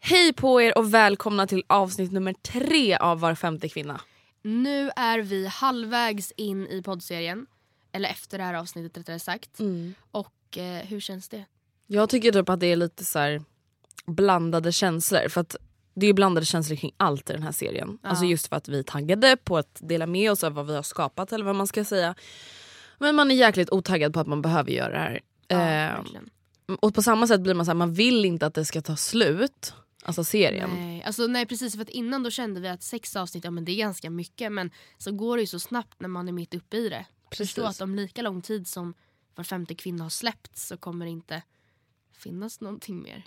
Hej på er och välkomna till avsnitt nummer tre av Var femte kvinna. Nu är vi halvvägs in i poddserien. Eller efter det här avsnittet rättare sagt. Och eh, hur känns det? Jag tycker typ att det är lite så här blandade känslor. För att det är blandade känslor kring allt i den här serien. Alltså just för att vi är taggade på att dela med oss av vad vi har skapat eller vad man ska säga. Men man är jäkligt otaggad på att man behöver göra det här. Ja, Eh, och på samma sätt blir man så här, man vill inte att det ska ta slut. Alltså serien. Nej, alltså, nej precis för att innan då kände vi att sex avsnitt ja, men det är ganska mycket men så går det ju så snabbt när man är mitt uppe i det. Förstå att om lika lång tid som var femte kvinna har släppts så kommer det inte finnas någonting mer.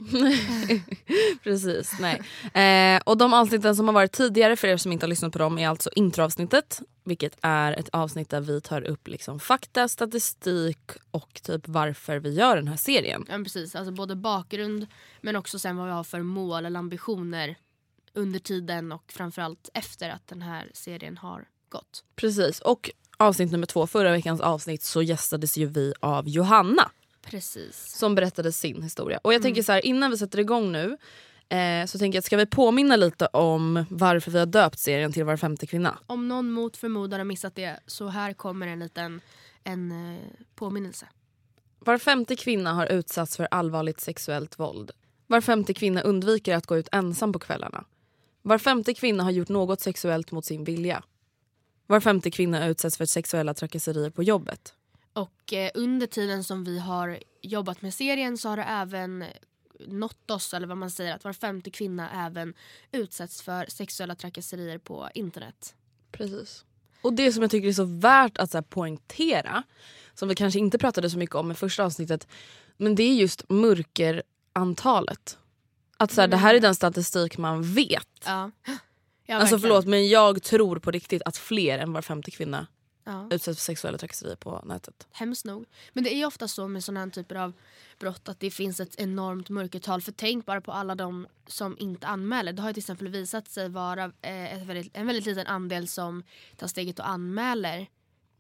Precis, nej. Eh, och de avsnitten som har varit tidigare för er som inte har lyssnat på dem är alltså introavsnittet. Vilket är ett avsnitt där vi tar upp liksom fakta, statistik och typ varför vi gör den här serien. Ja, precis, alltså både bakgrund men också sen vad vi har för mål eller ambitioner under tiden och framförallt efter att den här serien har gått. Precis, och avsnitt nummer två, förra veckans avsnitt så gästades ju vi av Johanna Precis. som berättade sin historia. Och jag tänker så här, innan vi sätter igång nu eh, så tänker jag, ska vi påminna lite om varför vi har döpt serien till Var femte kvinna? Om någon mot förmodan har missat det så här kommer en liten en, eh, påminnelse. Var femte kvinna har utsatts för allvarligt sexuellt våld. Var femte kvinna undviker att gå ut ensam på kvällarna. Var femte kvinna har gjort något sexuellt mot sin vilja. Var femte kvinna utsätts för sexuella trakasserier på jobbet. Och eh, under tiden som vi har jobbat med serien så har det även nått oss, eller vad man säger, att var femte kvinna även utsätts för sexuella trakasserier på internet. Precis. Och det som jag tycker är så värt att så här, poängtera, som vi kanske inte pratade så mycket om i första avsnittet, men det är just mörkerantalet. Att så här, det här är den statistik man vet. Ja. Ja, alltså verkligen. förlåt men jag tror på riktigt att fler än var femte kvinna Ja. utsätts för sexuella trakasserier på nätet. Hemskt nog. Men det är ju ofta så med sådana här typer av brott att det finns ett enormt mörkertal. För tänk bara på alla de som inte anmäler. Det har ju till exempel visat sig vara eh, väldigt, en väldigt liten andel som tar steget och anmäler.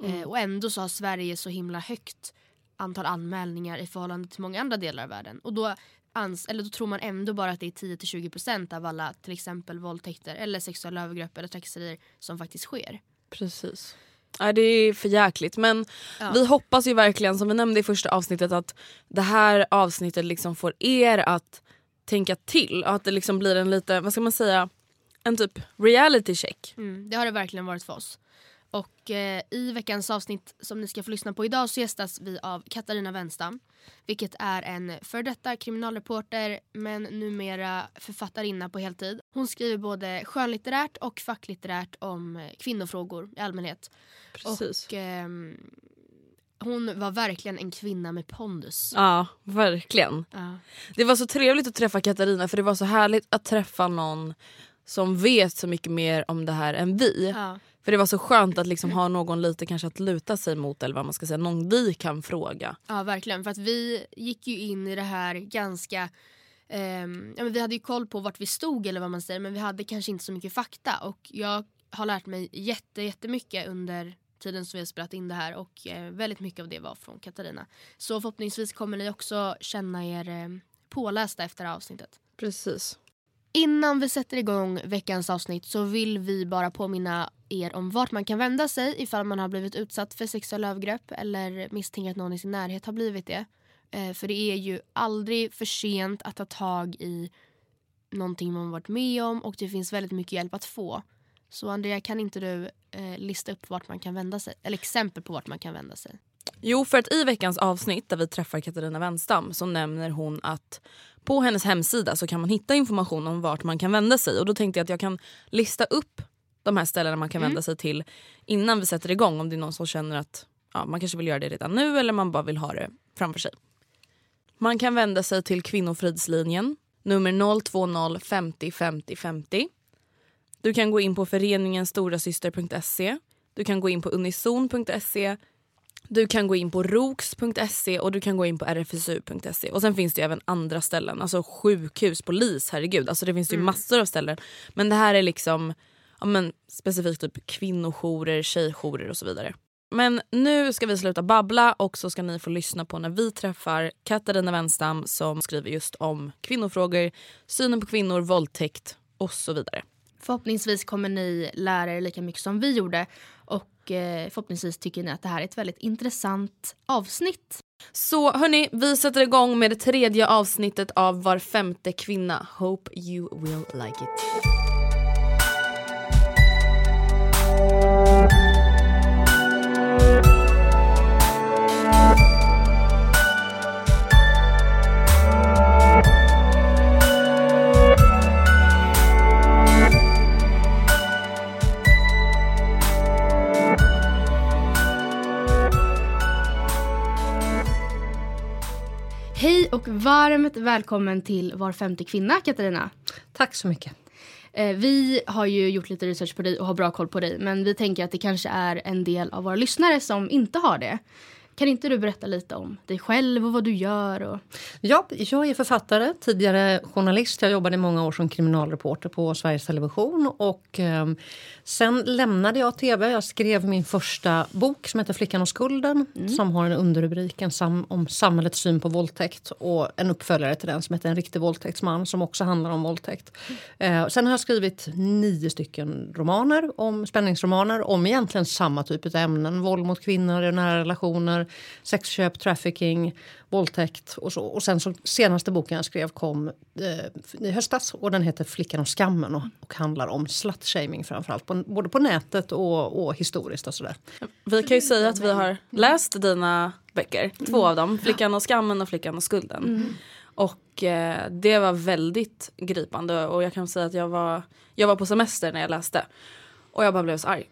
Eh, och ändå så har Sverige så himla högt antal anmälningar i förhållande till många andra delar av världen. Och då, ans eller då tror man ändå bara att det är 10-20% av alla till exempel våldtäkter eller sexuella övergrepp eller trakasserier som faktiskt sker. Precis. Ja, det är för jäkligt men Ja. vi hoppas ju verkligen som vi nämnde i första avsnittet att det här avsnittet liksom får er att tänka till och att det liksom blir en lite, vad ska man säga, en typ reality check. Mm, det har det verkligen varit för oss. Och eh, i veckans avsnitt som ni ska få lyssna på idag så gästas vi av Katarina Wenstam. Vilket är en för detta kriminalreporter men numera författarinna på heltid. Hon skriver både skönlitterärt och facklitterärt om eh, kvinnofrågor i allmänhet. Precis. Och, ehm, hon var verkligen en kvinna med pondus. Ja, verkligen. Ja. Det var så trevligt att träffa Katarina för det var så härligt att träffa någon som vet så mycket mer om det här än vi. Ja. För det var så skönt att liksom ha någon lite kanske att luta sig mot eller vad man ska säga, någon vi kan fråga. Ja verkligen för att vi gick ju in i det här ganska ehm, ja, men vi hade ju koll på vart vi stod eller vad man säger men vi hade kanske inte så mycket fakta och jag har lärt mig jätte, jättemycket under tiden som vi har spelat in det här och eh, väldigt mycket av det var från Katarina. Så förhoppningsvis kommer ni också känna er eh, pålästa efter avsnittet. Precis. Innan vi sätter igång veckans avsnitt så vill vi bara påminna er om vart man kan vända sig ifall man har blivit utsatt för sexuella övergrepp eller misstänker att någon i sin närhet har blivit det. Eh, för det är ju aldrig för sent att ta tag i någonting man varit med om och det finns väldigt mycket hjälp att få. Så Andrea, kan inte du eh, lista upp vart man kan vända sig? Eller exempel på vart man kan vända sig. Jo, för att i veckans avsnitt där vi träffar Katarina Wenstam så nämner hon att på hennes hemsida så kan man hitta information om vart man kan vända sig. Och då tänkte jag att jag kan lista upp de här ställena man kan vända sig till innan vi sätter igång om det är någon som känner att ja, man kanske vill göra det redan nu eller man bara vill ha det framför sig. Man kan vända sig till Kvinnofridslinjen, nummer 020 50 50 50. Du kan gå in på föreningen storasyster.se. Du kan gå in på unison.se. Du kan gå in på roks.se och du kan gå in på rfsu.se. Och sen finns det även andra ställen, alltså sjukhus, polis, herregud. Alltså det finns ju massor av ställen. Men det här är liksom ja, men, specifikt typ kvinnojourer, tjejjourer och så vidare. Men nu ska vi sluta babbla och så ska ni få lyssna på när vi träffar Katarina Wenstam som skriver just om kvinnofrågor, synen på kvinnor, våldtäkt och så vidare. Förhoppningsvis kommer ni lära er lika mycket som vi gjorde och eh, förhoppningsvis tycker ni att det här är ett väldigt intressant avsnitt. Så hörni, vi sätter igång med det tredje avsnittet av Var femte kvinna. Hope you will like it. Hej och varmt välkommen till Var femte kvinna, Katarina. Tack så mycket. Eh, vi har ju gjort lite research på dig och har bra koll på dig men vi tänker att det kanske är en del av våra lyssnare som inte har det. Kan inte du berätta lite om dig själv och vad du gör? Och... Ja, jag är författare, tidigare journalist. Jag jobbade i många år som kriminalreporter på Sveriges Television. Och, eh, sen lämnade jag tv. Jag skrev min första bok som heter Flickan och skulden som har en underrubrik en sam om samhällets syn på våldtäkt och en uppföljare till den som heter En riktig våldtäktsman som också handlar om våldtäkt. Eh, sen har jag skrivit nio stycken romaner, om spänningsromaner om egentligen samma typ av ämnen. Våld mot kvinnor i nära relationer, sexköp, trafficking, våldtäkt och så. Och sen så senaste boken jag skrev kom eh, i höstas och den heter Flickan och skammen och, och handlar om slutshaming framförallt, på, både på nätet och, och historiskt och sådär. Vi kan ju säga att vi har läst dina böcker, två av dem, Flickan och skammen och Flickan och skulden. Och eh, det var väldigt gripande och jag kan säga att jag var, jag var på semester när jag läste. Och jag bara blev så arg.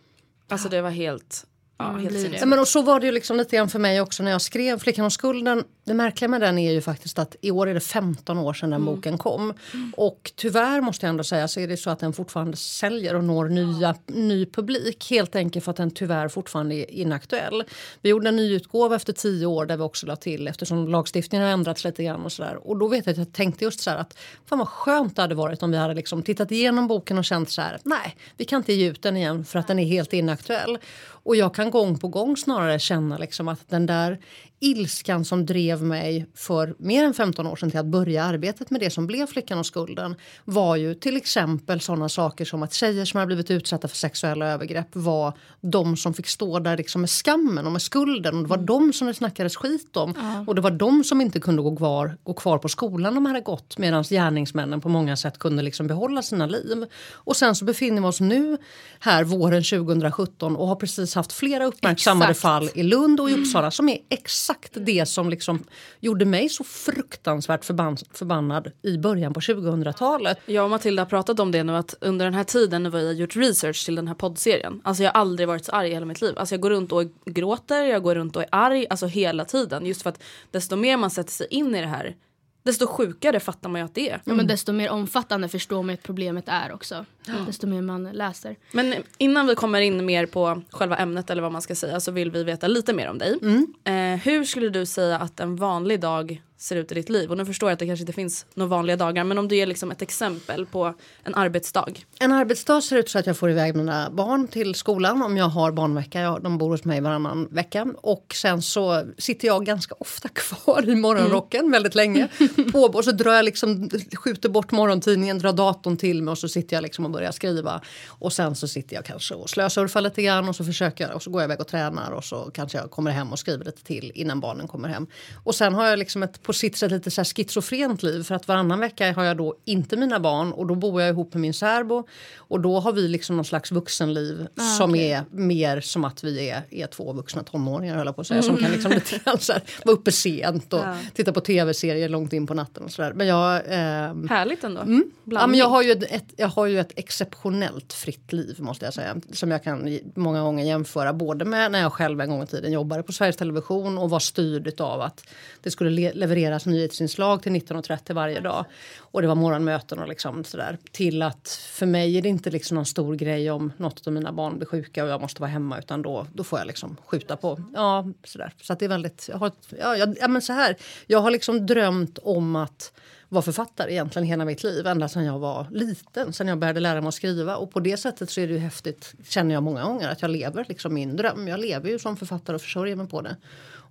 Alltså det var helt, ja, helt det. sinnes- Ja, men och så var det ju liksom lite grann för mig också när jag skrev Flickan och skulden. Det märkliga med den är ju faktiskt att i år är det 15 år sedan den boken kom. Och tyvärr måste jag ändå säga så är det så att den fortfarande säljer och når nya, ny publik. Helt enkelt för att den tyvärr fortfarande är inaktuell. Vi gjorde en nyutgåva efter tio år där vi också la till eftersom lagstiftningen har ändrats lite grann och sådär. Och då vet jag att jag tänkte just så här att fan vad skönt det hade varit om vi hade liksom tittat igenom boken och känt så här nej vi kan inte ge ut den igen för att den är helt inaktuell. Och jag kan gång på gång snarare känna liksom att den där ilskan som drev mig för mer än 15 år sedan till att börja arbetet med det som blev Flickan och skulden var ju till exempel sådana saker som att tjejer som har blivit utsatta för sexuella övergrepp var de som fick stå där liksom med skammen och med skulden. Och det var de som det snackades skit om. Och det var de som inte kunde gå kvar, gå kvar på skolan de hade gått medan gärningsmännen på många sätt kunde liksom behålla sina liv. Och sen så befinner vi oss nu här våren 2017 och har precis haft flera uppmärksammade Exakt. fall i Lund och i Uppsala som är exakt exakt det som liksom gjorde mig så fruktansvärt förban förbannad i början på 2000-talet. Jag och Matilda har pratat om det nu att under den här tiden när vi har gjort research till den här poddserien. Alltså jag har aldrig varit så arg i hela mitt liv. Alltså jag går runt och gråter, jag går runt och är arg. Alltså hela tiden. Just för att desto mer man sätter sig in i det här. Desto sjukare fattar man ju att det är. Ja, men desto mer omfattande förstår man att problemet är också. Desto mer man läser. Men innan vi kommer in mer på själva ämnet eller vad man ska säga så vill vi veta lite mer om dig. Eh, hur skulle du säga att en vanlig dag ser ut i ditt liv? Och nu förstår jag att det kanske inte finns några vanliga dagar men om du ger liksom ett exempel på en arbetsdag. En arbetsdag ser ut så att jag får iväg mina barn till skolan om jag har barnvecka. Jag, de bor hos mig varannan vecka. Och sen så sitter jag ganska ofta kvar i morgonrocken väldigt länge. På, och så drar jag liksom, skjuter bort morgontidningen, drar datorn till mig och så sitter jag liksom och börjar skriva. Och sen så sitter jag kanske och slösurfar lite grann och så försöker jag, och så går jag iväg och tränar och så kanske jag kommer hem och skriver lite till innan barnen kommer hem. Och sen har jag liksom ett på sitt sätt lite så här schizofrent liv för att varannan vecka har jag då inte mina barn och då bor jag ihop med min särbo och då har vi liksom någon slags vuxenliv som är mer som att vi är, är två vuxna tonåringar höll jag på att säga som kan liksom lite grann så här, vara uppe sent och titta på tv-serier långt in på natten och sådär. Men jag ehm, Härligt ändå. Ja, Blandning. men jag, har ju ett, jag har ju ett exceptionellt fritt liv måste jag säga. Som jag kan många gånger jämföra både med när jag själv en gång i tiden jobbade på Sveriges Television och var styrd av att det skulle le- deras nyhetsinslag till 19.30 varje dag. Och det var morgonmöten och liksom sådär. Till att för mig är det inte liksom någon stor grej om något av mina barn blir sjuka och jag måste vara hemma utan då, då får jag liksom skjuta på. Ja, sådär. Så att det är väldigt, jag har, ja, jag, ja men så här. Jag har liksom drömt om att vara författare egentligen hela mitt liv. Ända sedan jag var liten, sen jag började lära mig att skriva. Och på det sättet så är det ju häftigt, känner jag många gånger, att jag lever liksom min dröm. Jag lever ju som författare och försörjer mig på det.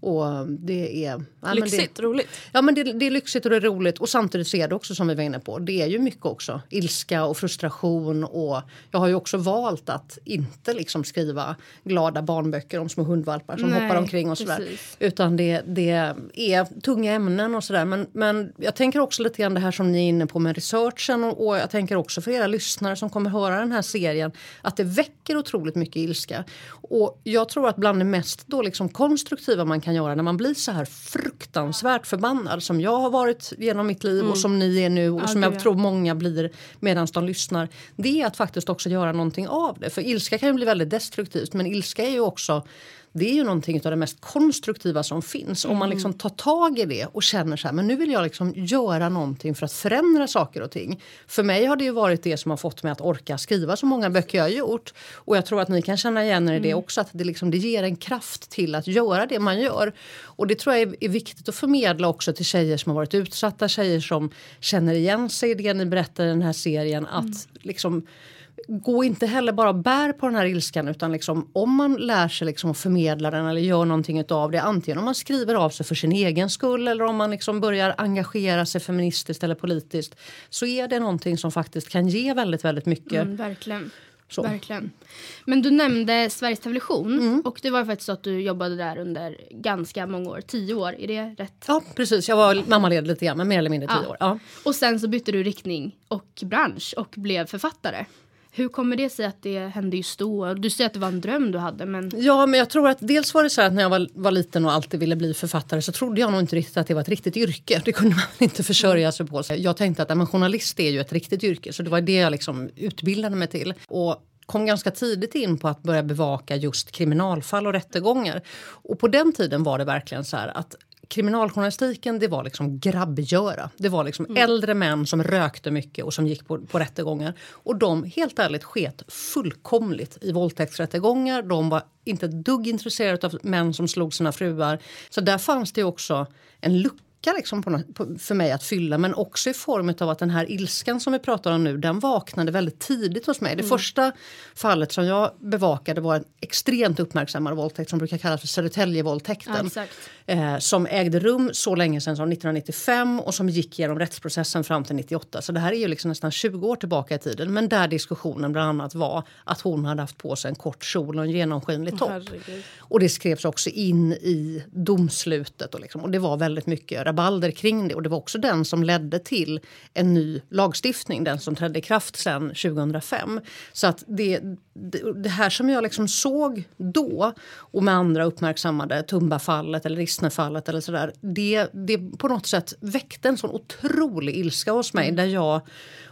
Och det är... ja, Lyxigt, det, roligt. Ja men det, det är lyxigt och det är roligt och samtidigt så är det också som vi var inne på. Det är ju mycket också ilska och frustration och jag har ju också valt att inte liksom skriva glada barnböcker om små hundvalpar som Nej, hoppar omkring och sådär. precis. Utan det, det är tunga ämnen och sådär. Men, men jag tänker också lite grann det här som ni är inne på med researchen och, och jag tänker också för era lyssnare som kommer höra den här serien att det väcker otroligt mycket ilska. Och jag tror att bland det mest då liksom konstruktiva man kan göra när man blir så här fruktansvärt förbannad som jag har varit genom mitt liv och som ni är nu och som jag ja. tror många blir medan de lyssnar. Det är att faktiskt också göra någonting av det. För ilska kan ju bli väldigt destruktivt men ilska är ju också det är ju någonting av det mest konstruktiva som finns. Om man liksom tar tag i det och känner så här, men nu vill jag liksom göra någonting för att förändra saker och ting. För mig har det ju varit det som har fått mig att orka skriva så många böcker jag har gjort. Och jag tror att ni kan känna igen er i det också, att det, liksom, det ger en kraft till att göra det man gör. Och det tror jag är, är viktigt att förmedla också till tjejer som har varit utsatta, tjejer som känner igen sig i det ni berättar i den här serien. Att liksom gå inte heller bara bär på den här ilskan utan liksom, om man lär sig liksom att förmedla den eller gör någonting utav det antingen om man skriver av sig för sin egen skull eller om man liksom börjar engagera sig feministiskt eller politiskt så är det någonting som faktiskt kan ge väldigt, väldigt mycket. Mm, verkligen. Så. Verkligen. Men du nämnde Sveriges Television Mm. och det var faktiskt så att du jobbade där under ganska många år, tio år, är det rätt? Ja, precis. Jag var mammaledig lite grann, men mer eller mindre tio Ja. år. Ja. Och sen så bytte du riktning och bransch och blev författare. Hur kommer det sig att det hände just då? Du säger att det var en dröm du hade men Ja, men jag tror att dels var det så att när jag var, var liten och alltid ville bli författare så trodde jag nog inte riktigt att det var ett riktigt yrke. Det kunde man inte försörja sig på. Så jag tänkte att ja, men journalist är ju ett riktigt yrke så det var det jag liksom utbildade mig till. Och kom ganska tidigt in på att börja bevaka just kriminalfall och rättegångar. Och på den tiden var det verkligen så här att kriminaljournalistiken det var liksom grabbgöra. Det var liksom äldre män som rökte mycket och som gick på, på rättegångar. Och de helt ärligt sket fullkomligt i våldtäktsrättegångar. De var inte ett dugg intresserade av män som slog sina fruar. Så där fanns det också en lucka liksom på på, för mig att fylla men också i form av att den här ilskan som vi pratar om nu den vaknade väldigt tidigt hos mig. Det första fallet som jag bevakade var en extremt uppmärksammad våldtäkt som brukar kallas för Södertäljevåldtäkten. Ja, eh, som ägde rum så länge sedan som 1995 och som gick genom rättsprocessen fram till 98. Så det här är ju liksom nästan 20 år tillbaka i tiden. Men där diskussionen bland annat var att hon hade haft på sig en kort kjol och en genomskinlig topp. Herregud. Och det skrevs också in i domslutet. Och, liksom, och det var väldigt mycket rabalder kring det och det var också den som ledde till en ny lagstiftning, den som trädde i kraft sen 2005. Så att det, det, här som jag liksom såg då och med andra uppmärksammade, Tumbafallet eller Rissnefallet eller sådär, det, det på något sätt väckte en sån otrolig ilska hos mig där jag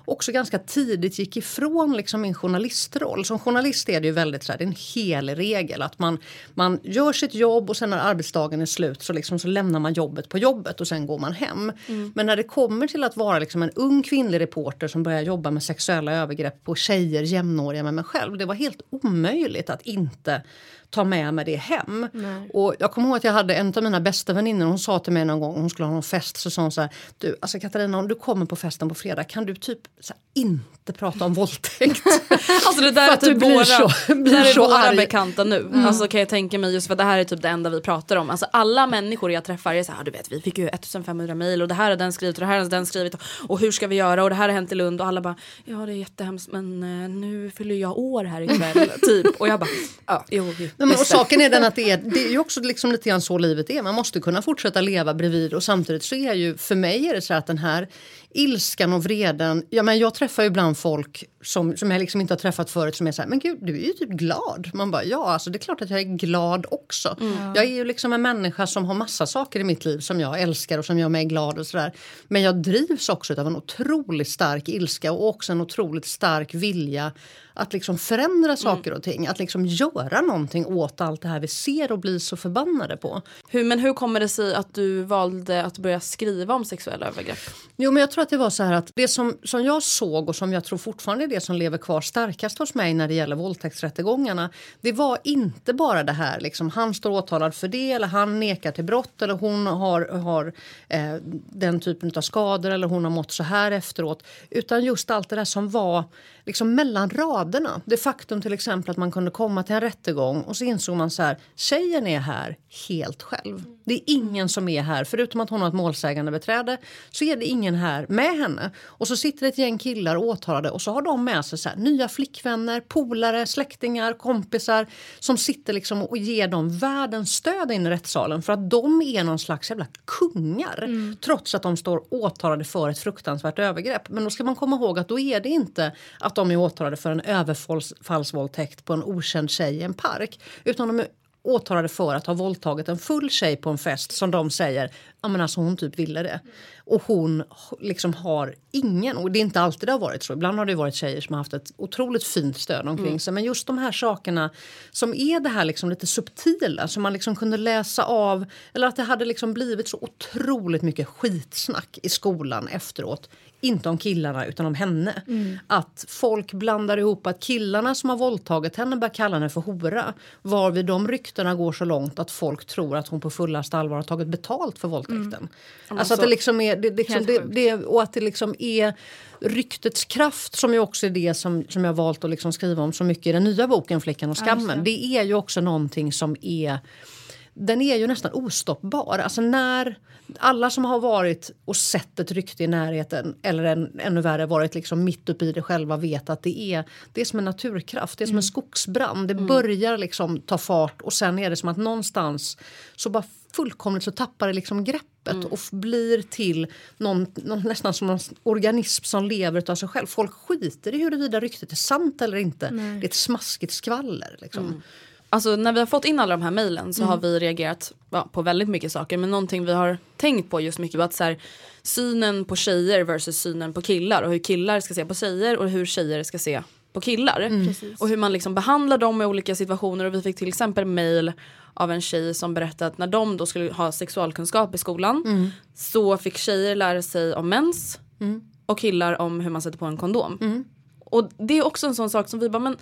också ganska tidigt gick ifrån liksom min journalistroll. Som journalist är det ju väldigt så här, det är en hel regel att man, man gör sitt jobb och sen när arbetsdagen är slut så, liksom, så lämnar man jobbet på jobbet och sen går man hem. Mm. Men när det kommer till att vara liksom en ung kvinnlig reporter som börjar jobba med sexuella övergrepp på tjejer jämnåriga med mig själv. Det var helt omöjligt att inte ta med mig det hem. Nej. Och jag kommer ihåg att jag hade en av mina bästa väninnor, hon sa till mig någon gång, hon skulle ha någon fest, så sa hon så här, du alltså Katarina om du kommer på festen på fredag kan du typ här, inte prata om våldtäkt? alltså det där är typ våra, så, där är våra bekanta nu. Mm. Alltså kan jag tänka mig just för det här är typ det enda vi pratar om. Alltså alla människor jag träffar är så här, du vet vi fick ju 1500 mejl och det här har den skrivit och det här har den skrivit och, och hur ska vi göra och det här har hänt i Lund och alla bara, ja det är jättehemskt men uh, nu fyller jag år här ikväll typ. Och jag bara, ja jo. Nej, men, och saken är den att det är, det är ju också liksom lite grann så livet är. Man måste kunna fortsätta leva bredvid och samtidigt så är ju för mig är det så att den här ilskan och vreden. Ja, men jag träffar ibland folk som, som jag liksom inte har träffat förut som är så här, men gud du är ju typ glad. Man bara, ja alltså det är klart att jag är glad också. Mm. Jag är ju liksom en människa som har massa saker i mitt liv som jag älskar och som gör mig glad och sådär. Men jag drivs också av en otroligt stark ilska och också en otroligt stark vilja att liksom förändra mm. saker och ting. Att liksom göra någonting åt allt det här vi ser och blir så förbannade på. Hur, men hur kommer det sig att du valde att börja skriva om sexuella övergrepp? Jo, men jag tror tror att det var så här att det som, som jag såg och som jag tror fortfarande är det som lever kvar starkast hos mig när det gäller våldtäktsrättegångarna. Det var inte bara det här liksom han står åtalad för det eller han nekar till brott eller hon har, har eh, den typen av skador eller hon har mått så här efteråt. Utan just allt det där som var liksom mellan raderna. Det faktum till exempel att man kunde komma till en rättegång och så insåg man så här, tjejen är här helt själv. Det är ingen som är här, förutom att hon har ett målsägande beträde så är det ingen här med henne. Och så sitter ett gäng killar åtalade och så har de med sig så här, nya flickvänner, polare, släktingar, kompisar som sitter liksom och ger dem världens stöd in i rättssalen för att de är någon slags jävla kungar mm. trots att de står åtalade för ett fruktansvärt övergrepp. Men då ska man komma ihåg att då är det inte att de är åtalade för en överfallsvåldtäkt på en okänd tjej i en park utan de är åtalade för att ha våldtagit en full tjej på en fest som de säger ja, men alltså hon typ ville det. Och hon liksom har ingen, och det är inte alltid det har varit så. Ibland har det varit tjejer som har haft ett otroligt fint stöd omkring mm. sig. Men just de här sakerna som är det här liksom lite subtila som man liksom kunde läsa av. Eller att det hade liksom blivit så otroligt mycket skitsnack i skolan efteråt inte om killarna utan om henne. Mm. Att folk blandar ihop att killarna som har våldtagit henne börjar kalla henne för hora. Varvid de ryktena går så långt att folk tror att hon på fullaste allvar har tagit betalt för våldtäkten. Mm. Alltså att det liksom är, det, liksom, det, det, och att det liksom är ryktets kraft som ju också är det som, som jag valt att liksom skriva om så mycket i den nya boken Flickan och skammen. Ja, det är ju också någonting som är den är ju nästan ostoppbar. Alltså när alla som har varit och sett ett rykte i närheten eller en, ännu värre varit liksom mitt uppe i det själva vet att det är, det är som en naturkraft. Det är som en mm. skogsbrand. Det mm. börjar liksom ta fart och sen är det som att någonstans så bara fullkomligt så tappar det liksom greppet mm. och blir till någon, någon, nästan som en organism som lever av sig själv. Folk skiter i huruvida ryktet är sant eller inte. Nej. Det är ett smaskigt skvaller. Liksom. Alltså när vi har fått in alla de här mejlen så mm. har vi reagerat ja, på väldigt mycket saker. Men någonting vi har tänkt på just mycket var att så här, synen på tjejer versus synen på killar och hur killar ska se på tjejer och hur tjejer ska se på killar. Mm. Och hur man liksom behandlar dem i olika situationer. Och vi fick till exempel mejl av en tjej som berättade att när de då skulle ha sexualkunskap i skolan mm. så fick tjejer lära sig om mens mm. och killar om hur man sätter på en kondom. Mm. Och det är också en sån sak som vi bara men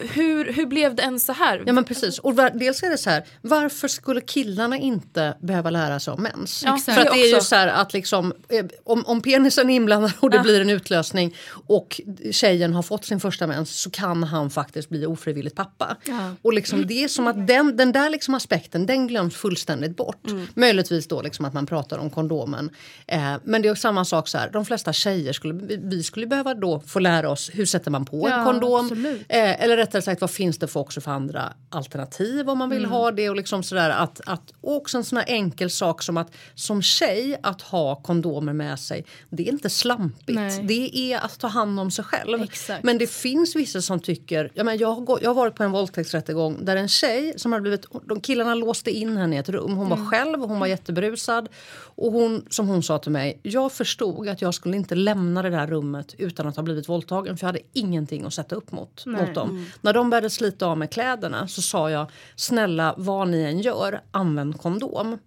hur, hur blev det ens så här? Ja men precis. Och var, dels är det så här, varför skulle killarna inte behöva lära sig om mens? Ja, För att det är ju så här att liksom, eh, om, om penisen är inblandad och det ja. blir en utlösning och tjejen har fått sin första mens så kan han faktiskt bli ofrivilligt pappa. Ja. Och liksom, det är som att den, den där liksom aspekten den glöms fullständigt bort. Mm. Möjligtvis då liksom att man pratar om kondomen. Eh, men det är samma sak så här, de flesta tjejer skulle, vi skulle behöva då få lära oss hur sätter man på en kondom. Eh, Eller rättare sagt vad finns det för också för andra alternativ om man vill ha det. Och liksom sådär att, att och också en sån här enkel sak som att som tjej att ha kondomer med sig. Det är inte slampigt. Nej. Det är att ta hand om sig själv. Exakt. Men det finns vissa som tycker, ja, men jag, har jag har varit på en våldtäktsrättegång där en tjej som hade blivit, de killarna låste in henne i ett rum. Hon var själv, hon var jätteberusad. Och hon, som hon sa till mig, jag förstod att jag skulle inte lämna det där rummet utan att ha blivit våldtagen för jag hade ingenting att sätta upp mot, mot dem. När de började slita av med kläderna så sa jag, snälla vad ni än gör, använd kondom.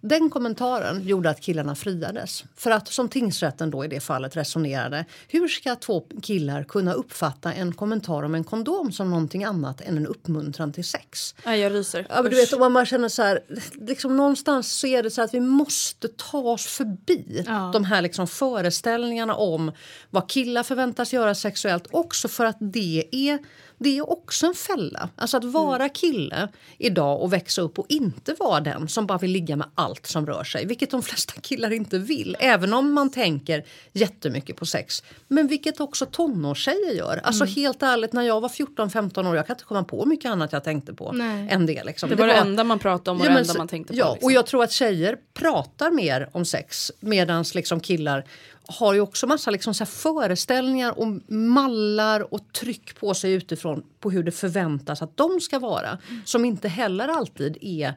Den kommentaren gjorde att killarna friades. För att som tingsrätten då i det fallet resonerade, hur ska två killar kunna uppfatta en kommentar om en kondom som någonting annat än en uppmuntran till sex? Nej, jag ryser. Ja, men du vet, om man känner så här, liksom någonstans så är det så att vi måste ta oss förbi Ja. de här liksom föreställningarna om vad killar förväntas göra sexuellt. Också för att det är, det är också en fälla. Alltså att vara kille idag och växa upp och inte vara den som bara vill ligga med allt som rör sig. Vilket de flesta killar inte vill. Även om man tänker jättemycket på sex. Men vilket också tonårstjejer gör. Alltså helt ärligt, när jag var 14-15 år, jag kan inte komma på mycket annat jag tänkte på Nej. än det. Liksom. Det var det enda man pratade om och Ja, det men enda så- man tänkte på. Ja, liksom. och jag tror att tjejer pratar mer om sex medan liksom killar har ju också massa liksom så föreställningar och mallar och tryck på sig utifrån på hur det förväntas att de ska vara. Som inte heller alltid är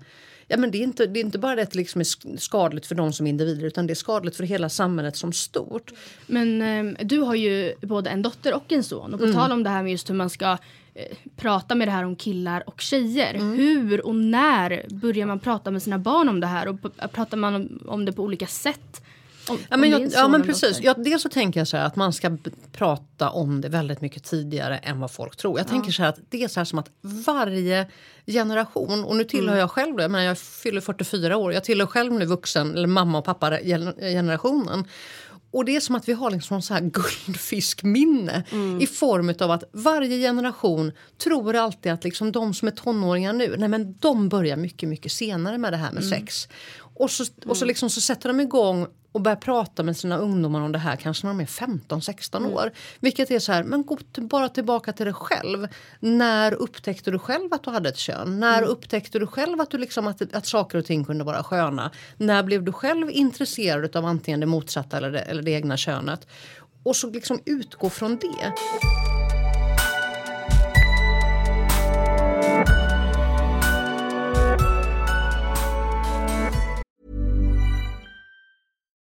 Ja, men det, är inte, det är inte bara det att det liksom är sk- skadligt för dem som individer utan det är skadligt för hela samhället som stort. Men eh, du har ju både en dotter och en son. Och på tal om det här med just hur man ska eh, prata med det här om killar och tjejer. Hur och när börjar man prata med sina barn om det här? Och pratar man om, om det på olika sätt? Om, Ja men, jag, ja, men en precis. Ja, dels så tänker jag så här att man ska prata om det väldigt mycket tidigare än vad folk tror. Jag tänker så här att det är så här som att varje generation, och nu tillhör jag själv jag menar jag fyller 44 år, jag tillhör själv nu vuxen, eller mamma och pappa generationen. Och det är som att vi har liksom så här guldfiskminne i form av att varje generation tror alltid att liksom de som är tonåringar nu, nej men de börjar mycket, mycket senare med det här med sex. Och så, och så, liksom, så sätter de igång och börjar prata med sina ungdomar om det här kanske när de är 15-16 år. Vilket är så här, men gå bara tillbaka till dig själv. När upptäckte du själv att du hade ett kön? När upptäckte du själv att, du liksom, att, att saker och ting kunde vara sköna? När blev du själv intresserad av antingen det motsatta eller det, eller det egna könet? Och så liksom utgå från det.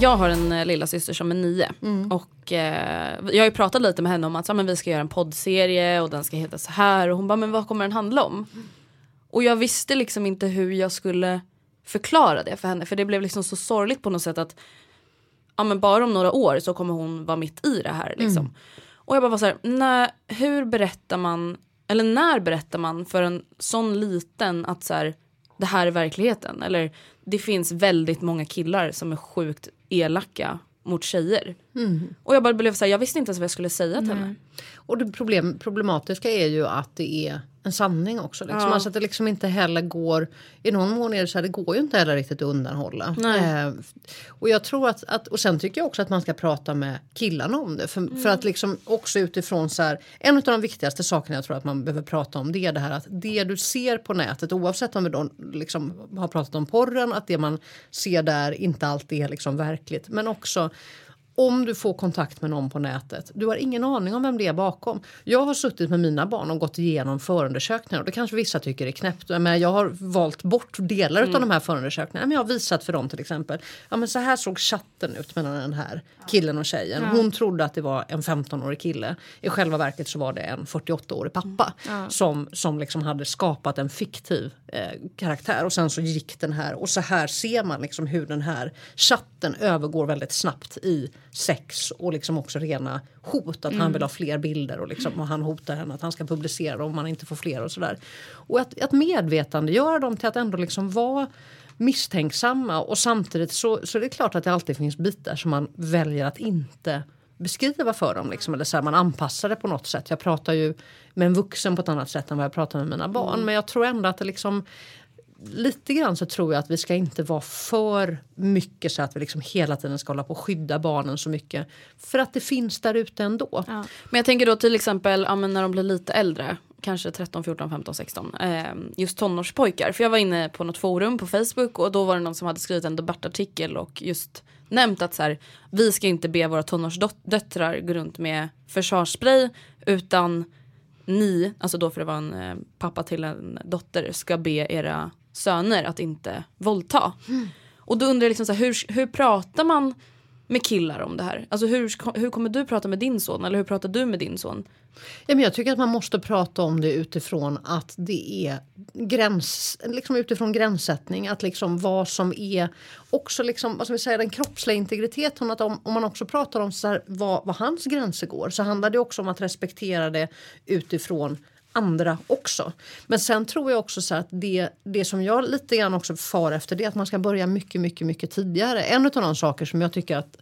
Jag har en eh, lilla syster som är nio. Och eh, jag har ju pratat lite med henne om att så, men vi ska göra en poddserie och den ska heta så här. Och hon bara, men vad kommer den handla om? Och jag visste liksom inte hur jag skulle förklara det för henne. För det blev liksom så sorgligt på något sätt att ja, men bara om några år så kommer hon vara mitt i det här. Liksom. Och jag bara var så här, nej, hur berättar man, eller när berättar man för en sån liten att så här, det här är verkligheten? Eller det finns väldigt många killar som är sjukt elaka mot tjejer. Och jag bara blev så här, jag visste inte ens vad jag skulle säga till henne. Och det problem, problematiska är ju att det är en sanning också. Liksom. Ja. Alltså att det liksom inte heller går, i någon mån är det så här, det går ju inte heller riktigt att undanhålla. Nej. Eh, och jag tror att, att, och sen tycker jag också att man ska prata med killarna om det. För, för att liksom också utifrån så här, en av de viktigaste sakerna jag tror att man behöver prata om det är det här att det du ser på nätet oavsett om vi då liksom har pratat om porren, att det man ser där inte alltid är liksom verkligt. Men också om du får kontakt med någon på nätet, du har ingen aning om vem det är bakom. Jag har suttit med mina barn och gått igenom förundersökningar och det kanske vissa tycker är knäppt. Men jag har valt bort delar av de här förundersökningarna. Men jag har visat för dem till exempel. Ja, men så här såg chatten ut mellan den här killen och tjejen. Hon trodde att det var en 15-årig kille. I själva verket så var det en 48-årig pappa som, som liksom hade skapat en fiktiv eh, karaktär. Och sen så gick den här och så här ser man liksom hur den här chatten övergår väldigt snabbt i sex och liksom också rena hot. Att han vill ha fler bilder och, liksom, och han hotar henne att han ska publicera dem om man inte får fler och sådär. Och att, att medvetandegöra dem till att ändå liksom vara misstänksamma och samtidigt så, så är det klart att det alltid finns bitar som man väljer att inte beskriva för dem. Liksom, eller så här, man anpassar det på något sätt. Jag pratar ju med en vuxen på ett annat sätt än vad jag pratar med mina barn. Men jag tror ändå att det liksom lite grann så tror jag att vi ska inte vara för mycket så att vi liksom hela tiden ska hålla på och skydda barnen så mycket. För att det finns där ute ändå. Men jag tänker då till exempel ja, men när de blir lite äldre, kanske 13, 14, 15, 16. Eh, just tonårspojkar. För jag var inne på något forum på Facebook och då var det någon som hade skrivit en debattartikel och just nämnt att så här, vi ska inte be våra tonårsdöttrar gå runt med försvarsspray utan ni, alltså då för det var en eh, pappa till en dotter, ska be era söner att inte våldta. Och då undrar jag liksom så här, hur, hur pratar man med killar om det här? Alltså hur, hur kommer du prata med din son eller hur pratar du med din son? Ja, men jag tycker att man måste prata om det utifrån att det är gräns, liksom utifrån gränssättning. Att liksom vad som är också liksom, vad ska vi säga, den kroppsliga integriteten. Att om, om man också pratar om så här, vad, vad hans gränser går så handlar det också om att respektera det utifrån andra också. Men sen tror jag också så att det, det som jag lite grann också far efter det är att man ska börja mycket, mycket, mycket tidigare. En av de saker som jag tycker att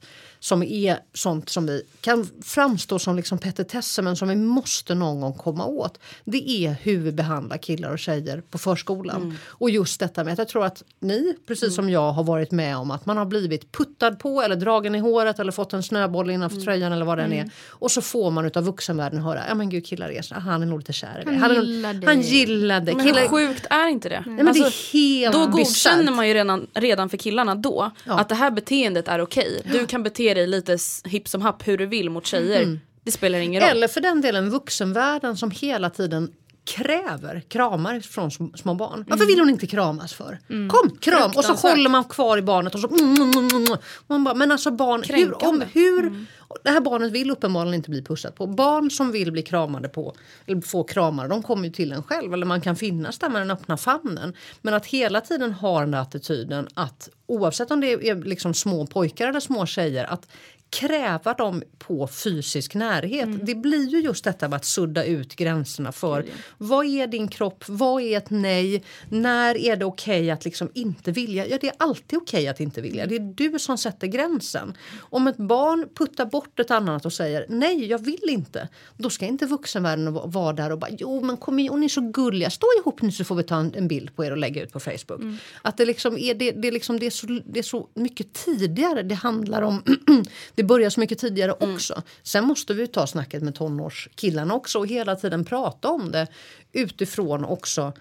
som är sånt som vi kan framstå som liksom petitesser men som vi måste någon gång komma åt. Det är hur vi behandlar killar och tjejer på förskolan. Och just detta med att jag tror att ni, precis som jag, har varit med om att man har blivit puttad på eller dragen i håret eller fått en snöboll innanför tröjan eller vad det än är. Och så får man utav vuxenvärlden höra, ja men gud killar är så, han är nog lite kär i dig. Han gillar dig." Han gillar dig. Men Killar, hur sjukt är inte det? Nej, men det är helt då godkänner man ju redan, redan för killarna då att det här beteendet är okej. Du kan bete dig lite hipp som happ hur du vill mot tjejer. Det spelar ingen roll. Eller för den delen vuxenvärlden som hela tiden kräver kramar från sm- små barn. Varför vill hon inte kramas för? Kom, kram! Och så håller man kvar i barnet och så... Mm, mm, mm, mm. Man bara, men alltså barn, hur, om, hur... Det här barnet vill uppenbarligen inte bli pussat på. Barn som vill bli kramade på, eller få kramar, de kommer ju till en själv. Eller man kan finnas där med den öppna famnen. Men att hela tiden ha den där attityden att oavsett om det är liksom små pojkar eller små tjejer att kräva dem på fysisk närhet. Det blir ju just detta med att sudda ut gränserna för vad är din kropp, vad är ett nej, när är det okej att liksom inte vilja? Ja, det är alltid okej att inte vilja. Det är du som sätter gränsen. Om ett barn puttar bort ett annat och säger nej, jag vill inte, då ska inte vuxenvärlden va- vara där och bara jo, men kom igen, ni är så gulliga, stå ihop nu så får vi ta en, en bild på er och lägga ut på Facebook. Att det liksom är, det, det liksom, det är så, det är så mycket tidigare det handlar om det börjar så mycket tidigare också. Sen måste vi ta snacket med tonårskillarna också och hela tiden prata om det utifrån också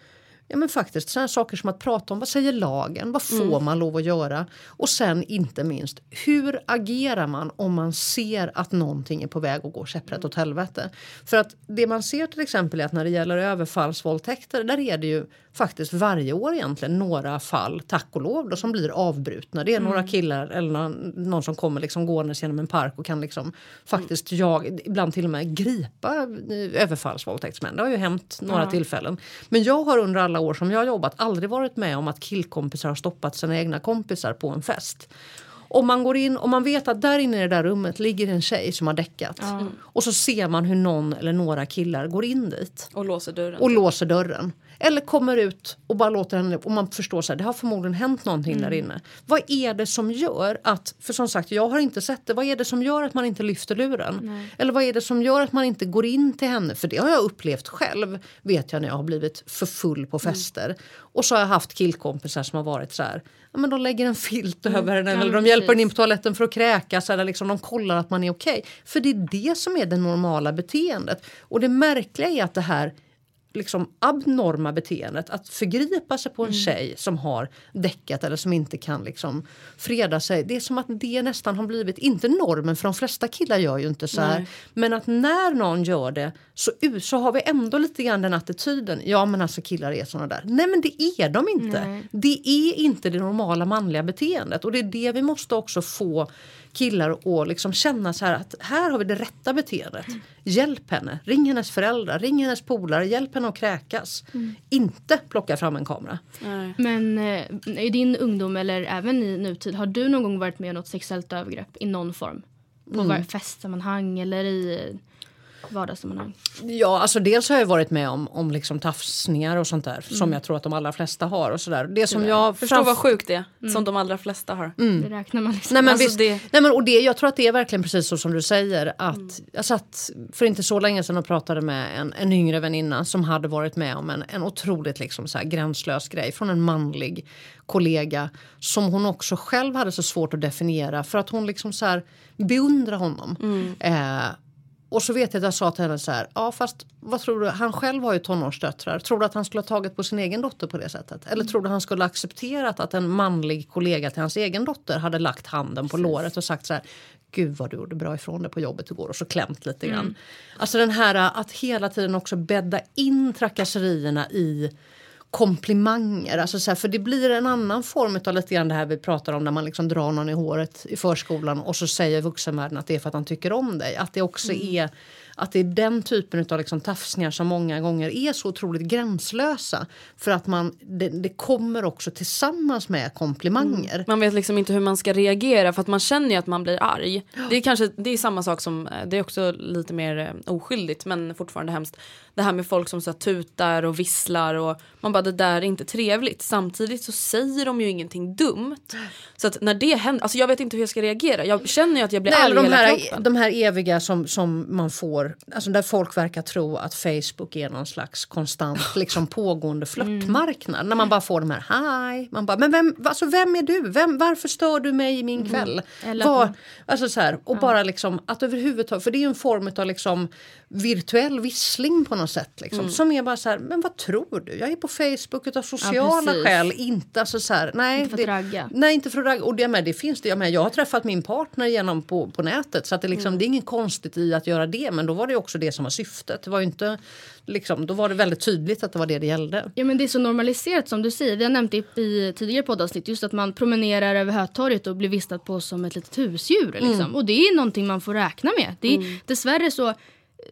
Ja, men faktiskt sådana saker som att prata om vad säger lagen, vad får man lov att göra? Och sen inte minst, hur agerar man om man ser att någonting är på väg att gå käpprätt åt helvete? För att det man ser till exempel är att när det gäller överfallsvåldtäkter, där är det ju faktiskt varje år egentligen några fall, tack och lov, då, som blir avbrutna. Det är några killar eller någon, någon som kommer liksom gåendes genom en park och kan liksom faktiskt jag, ibland till och med gripa eh, överfallsvåldtäktsmän. Det har ju hänt några tillfällen. Men jag har under alla år som jag har jobbat aldrig varit med om att killkompisar har stoppat sina egna kompisar på en fest. Om man går in och man vet att där inne i det där rummet ligger en tjej som har däckat. Och så ser man hur någon eller några killar går in dit. Och låser dörren. Och låser dörren. Eller kommer ut och bara låter henne... Och man förstår så här, det har förmodligen hänt någonting där inne. Vad är det som gör att... För som sagt, jag har inte sett det. Vad är det som gör att man inte lyfter luren? Eller vad är det som gör att man inte går in till henne? För det har jag upplevt själv. Vet jag när jag har blivit för full på fester. Och så har jag haft killkompisar som har varit så här. Ja, men de lägger en filt över henne eller de hjälper henne in på toaletten för att kräkas. Eller liksom de kollar att man är okej. För det är det som är det normala beteendet. Och det märkliga är att det här liksom abnorma beteendet att förgripa sig på en tjej som har däckat eller som inte kan liksom freda sig. Det är som att det nästan har blivit, inte normen för de flesta killar gör ju inte så här. Men att när någon gör det så, så har vi ändå lite grann den attityden. Ja men alltså killar är såna där. Nej men det är de inte. Det är inte det normala manliga beteendet och det är det vi måste också få killar att liksom känna så här att här har vi det rätta beteendet. Hjälp henne, ring hennes föräldrar, ring hennes polare, hjälp henne att kräkas. Inte plocka fram en kamera. Men eh, i din ungdom eller även i nutid, har du någon gång varit med om något sexuellt övergrepp i någon form? På mm. festsammanhang eller i vardagssammanhang? Ja, alltså dels har jag varit med om, om liksom tafsningar och sånt där som jag tror att de allra flesta har. och så där. Det som jag Förstå framf- vad sjukt det är. Som de allra flesta har. Det räknar man liksom. Nej, men Alltså visst, det- nej, men, och det, jag tror att det är verkligen precis så som du säger. Att Jag satt för inte så länge sedan och pratade med en, en yngre väninna som hade varit med om en, en otroligt liksom så här gränslös grej från en manlig kollega som hon också själv hade så svårt att definiera för att hon liksom så här beundrar honom. Eh, och så vet jag att jag sa till henne så här, ja fast vad tror du, han själv har ju tonårsdöttrar. Tror du att han skulle ha tagit på sin egen dotter på det sättet? Eller tror du han skulle ha accepterat att en manlig kollega till hans egen dotter hade lagt handen på låret och sagt så här, gud vad du gjorde bra ifrån dig på jobbet igår och så klämt lite grann. Alltså den här att hela tiden också bädda in trakasserierna i komplimanger. Alltså så här, för det blir en annan form av lite grann det här vi pratar om när man liksom drar någon i håret i förskolan och så säger vuxenvärlden att det är för att han tycker om dig. Att det också är att det är den typen av liksom tafsningar som många gånger är så otroligt gränslösa. För att man, det, det kommer också tillsammans med komplimanger. Man vet liksom inte hur man ska reagera för att man känner ju att man blir arg. Det är kanske det är samma sak som, eh, det är också lite mer eh, oskyldigt men fortfarande hemskt. Det här med folk som så här, tutar och visslar och man bara det där är inte trevligt. Samtidigt så säger de ju ingenting dumt. Så att när det händer, alltså jag vet inte hur jag ska reagera. Jag känner ju att jag blir Nej, arg de, hela här, kroppen. de här eviga som, som man får, alltså där folk verkar tro att Facebook är någon slags konstant liksom pågående flörtmarknad. När man bara får de här hi, man bara men vem, alltså vem är du? Vem, varför stör du mig i min kväll? Eller Var, alltså så här, och bara liksom att överhuvudtaget, för det är en form av liksom virtuell vissling på något sätt. Liksom, Som är bara så här, men vad tror du? Jag är på Facebook utav sociala precis. skäl, inte alltså så här, nej. Inte för att ragga. Nej, inte för att ragga. Och det, med, det finns det. Jag, med. jag har träffat min partner genom på, på nätet. Så att det, liksom, Mm. det är inget konstigt i att göra det. Men då var det också det som var syftet. Det var inte, liksom, då var det väldigt tydligt att det var det det gällde. Ja men det är så normaliserat som du säger. Vi har nämnt det i tidigare poddavsnitt. Just att man promenerar över Hötorget och blir vistad på som ett litet husdjur. Liksom. Mm. Och det är någonting man får räkna med. Det är dessvärre så.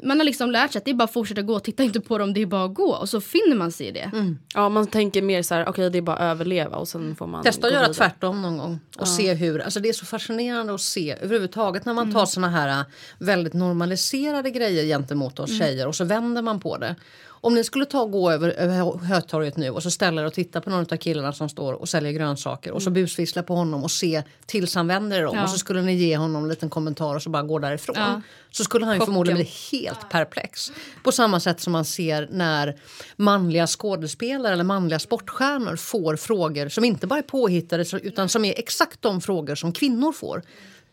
Man har liksom lärt sig att det är bara att fortsätta gå. Titta inte på dem, det är bara att gå. Och så finner man sig i det. Ja man tänker mer så här, okej det är bara att överleva och sen får man Testa att göra vidare. tvärtom någon gång. Och se hur, alltså det är så fascinerande att se överhuvudtaget när man tar såna här väldigt normaliserade grejer gentemot oss tjejer och så vänder man på det. Om ni skulle ta och gå över, över Hötorget nu och så ställa er och titta på någon av killarna som står och säljer grönsaker och så busvissla på honom och se tills han vänder er om Ja. och så skulle ni ge honom en liten kommentar och så bara gå därifrån. Ja. Så skulle han ju förmodligen bli helt perplex. På samma sätt som man ser när manliga skådespelare eller manliga sportstjärnor får frågor som inte bara är påhittade utan som är exakt de frågor som kvinnor får.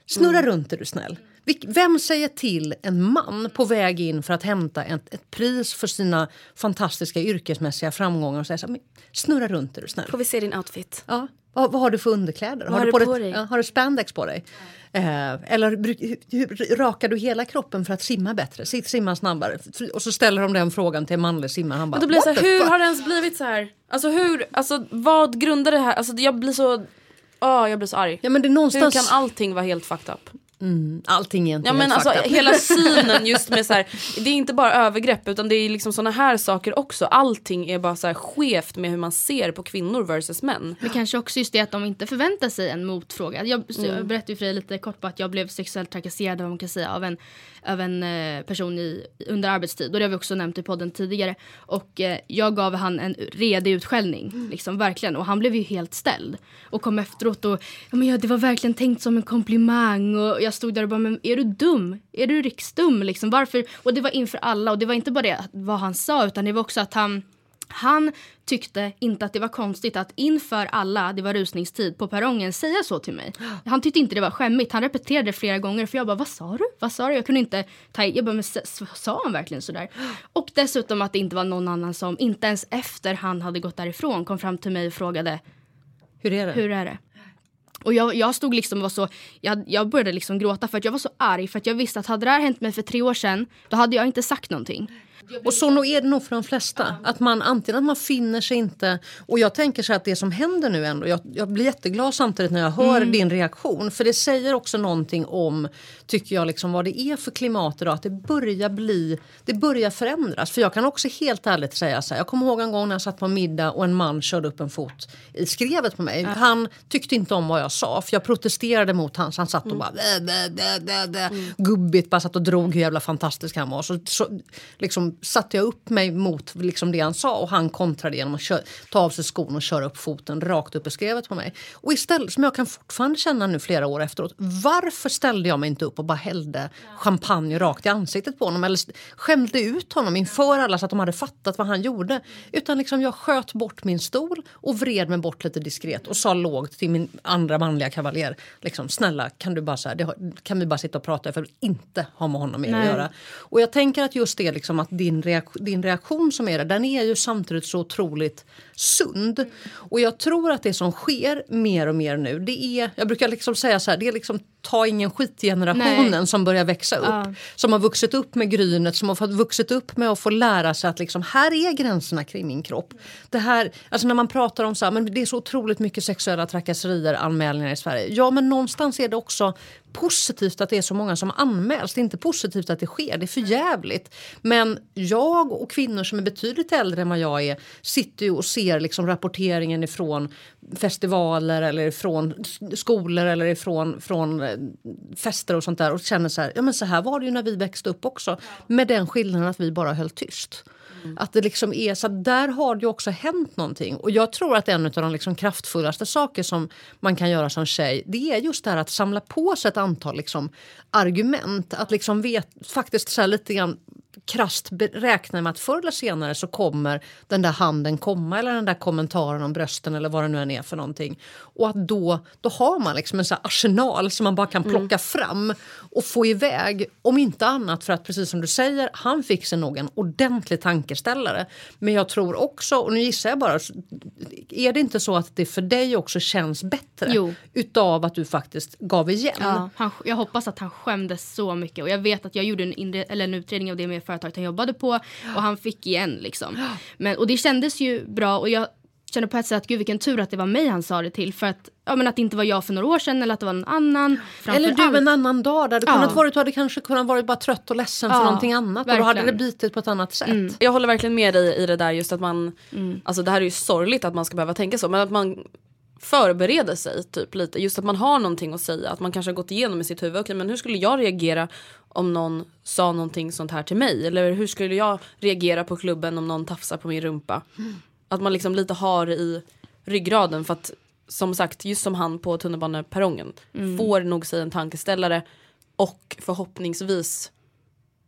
Snurra runt är du snäll. Vem säger till en man på väg in för att hämta ett, ett pris för sina fantastiska yrkesmässiga framgångar och säger så här, "Men snurra runt är du snäll. Får vi se din outfit? Ja. Vad, vad har du för underkläder? har du på på dig-? Ja, har du spandex på dig? Eh, eller hur, rakar du hela kroppen för att simma bättre? Sitt, simma snabbare. Och så ställer de den frågan till en manlig simmare. Han bara, Men blir så "What här, hur fuck?" har det ens blivit så här? Alltså hur, alltså vad grundar det här? Alltså jag blir så, åh jag blir så arg. Ja, men det är Hur någonstans... kan allting vara helt fucked up? Mm, allting inte Ja, men alltså, hela synen just med så här, det är inte bara övergrepp utan det är liksom såna här saker också. Allting är bara så här skevt med hur man ser på kvinnor versus män. Men kanske också just det att de inte förväntar sig en motfråga. Jag, så jag Mm. berättade ju för dig lite kort på att jag blev sexuellt trakasserad man kan säga, av en, av en eh, person i, under arbetstid. Och det har vi också nämnt i podden tidigare. Och eh, jag gav han en redig utskällning. Liksom, verkligen. Och han blev ju helt ställd. Och kom efteråt och ja, men ja, det var verkligen tänkt som en komplimang. Och jag stod där och bara, men är du dum? Är du riksdum? Liksom, varför? Och det var inför alla. Och det var inte bara det vad han sa utan det var också att han han tyckte inte att det var konstigt att inför alla, det var rusningstid, på perrongen säga så till mig. Han tyckte inte det var skämmigt. Han repeterade det flera gånger för jag bara, vad sa du? Vad sa du? Jag kunde inte ta. Jag bara, men sa han verkligen sådär? Och dessutom att det inte var någon annan som, inte ens efter han hade gått därifrån, kom fram till mig och frågade Hur är det? hur är det? Och jag, jag stod liksom och var så, jag, jag började liksom gråta för att jag var så arg för att jag visste att hade det här hänt mig för tre år sedan, då hade jag inte sagt någonting. Och så nog är det nog för de flesta. Att man antingen att man finner sig inte... Och jag tänker så att det som händer nu ändå... Jag, jag blir jätteglad samtidigt när jag hör Mm. din reaktion. För det säger också någonting om, tycker jag, liksom vad det är för klimat idag. Att det börjar bli... Det börjar förändras. För jag kan också helt ärligt säga så här. Jag kommer ihåg en gång när jag satt på middag och en man körde upp en fot i skrevet på mig. Han tyckte inte om vad jag sa. För jag protesterade mot hans. Han satt och bara... Bä, bä, bä, bä, bä. Gubbigt bara satt och drog hur jävla fantastisk han var. Så, så liksom satte jag upp mig mot liksom det han sa och han kontrade genom att ta av sig skon och köra upp foten rakt upp i skrevet på mig. Och istället, som jag kan fortfarande känna nu flera år efteråt, varför ställde jag mig inte upp och bara hällde champagne rakt i ansiktet på honom eller skämde ut honom inför alla så att de hade fattat vad han gjorde. Utan liksom jag sköt bort min stol och vred mig bort lite diskret och sa lågt till min andra manliga kavaljer. Liksom, snälla kan du bara så här, det kan vi bara sitta och prata för jag vill inte ha med honom mer att göra. Och jag tänker att just det liksom att din, reaktion, din reaktion som är där, den är ju samtidigt så otroligt sund. Och jag tror att det som sker mer och mer nu, det är, jag brukar liksom säga så här, det är liksom ta ingen skit-generationen Nej. som börjar växa upp. Ja. Som har vuxit upp med grynet, som har fått vuxit upp med att få lära sig att liksom, här är gränserna kring min kropp. Det här, alltså när man pratar om så här, men det är så otroligt mycket sexuella trakasserier, anmälningar i Sverige. Ja, men någonstans är det också positivt att det är så många som anmäls. Det är inte positivt att det sker, det är för jävligt. Men jag och kvinnor som är betydligt äldre än vad jag är sitter ju och ser liksom rapporteringen ifrån festivaler eller ifrån skolor eller ifrån från eh, fester och sånt där och känner så här, ja men så här var det ju när vi växte upp också. Med den skillnaden att vi bara höll tyst. Mm. Att det liksom är så att där har det ju också hänt någonting. Och jag tror att en av de liksom kraftfullaste saker som man kan göra som tjej det är just det här att samla på sig ett antal liksom argument. Att liksom vet, faktiskt så här lite grann krasst be- räkna med att förr eller senare så kommer den där handen komma eller den där kommentaren om brösten eller vad det nu än är för någonting. Och att då, då har man liksom en så här arsenal som man bara kan plocka fram och få iväg. Om inte annat för att precis som du säger, han fick sig nog en ordentlig tankeställare. Men jag tror också, och nu gissar jag bara, är det inte så att det för dig också känns bättre Jo. utav att du faktiskt gav igen? Ja, han, jag hoppas att han skämdes så mycket. Och jag vet att jag gjorde en, eller en utredning av det med företaget han jobbade på. Och han fick igen liksom. Men, och det kändes ju bra. Och jag kände på ett sätt att gud vilken tur att det var mig han sa det till. För att, ja, men att det inte var jag för några år sedan eller att det var någon annan. Eller du allt- en annan dag där du Ja. kunnat vara, du hade kanske kunnat vara bara trött och ledsen för Ja, någonting annat och då hade det verkligen. bitit på ett annat sätt. Jag håller verkligen med dig i det där just att man, alltså det här är ju sorgligt att man ska behöva tänka så men att man förbereder sig typ lite. Just att man har någonting att säga, att man kanske har gått igenom i sitt huvud, okej men hur skulle jag reagera om någon sa någonting sånt här till mig? Eller hur skulle jag reagera på klubben om någon tafsar på min rumpa? Att man liksom lite har i ryggraden för att som sagt, just som han på tunnelbaneperrongen får nog sig en tankeställare och förhoppningsvis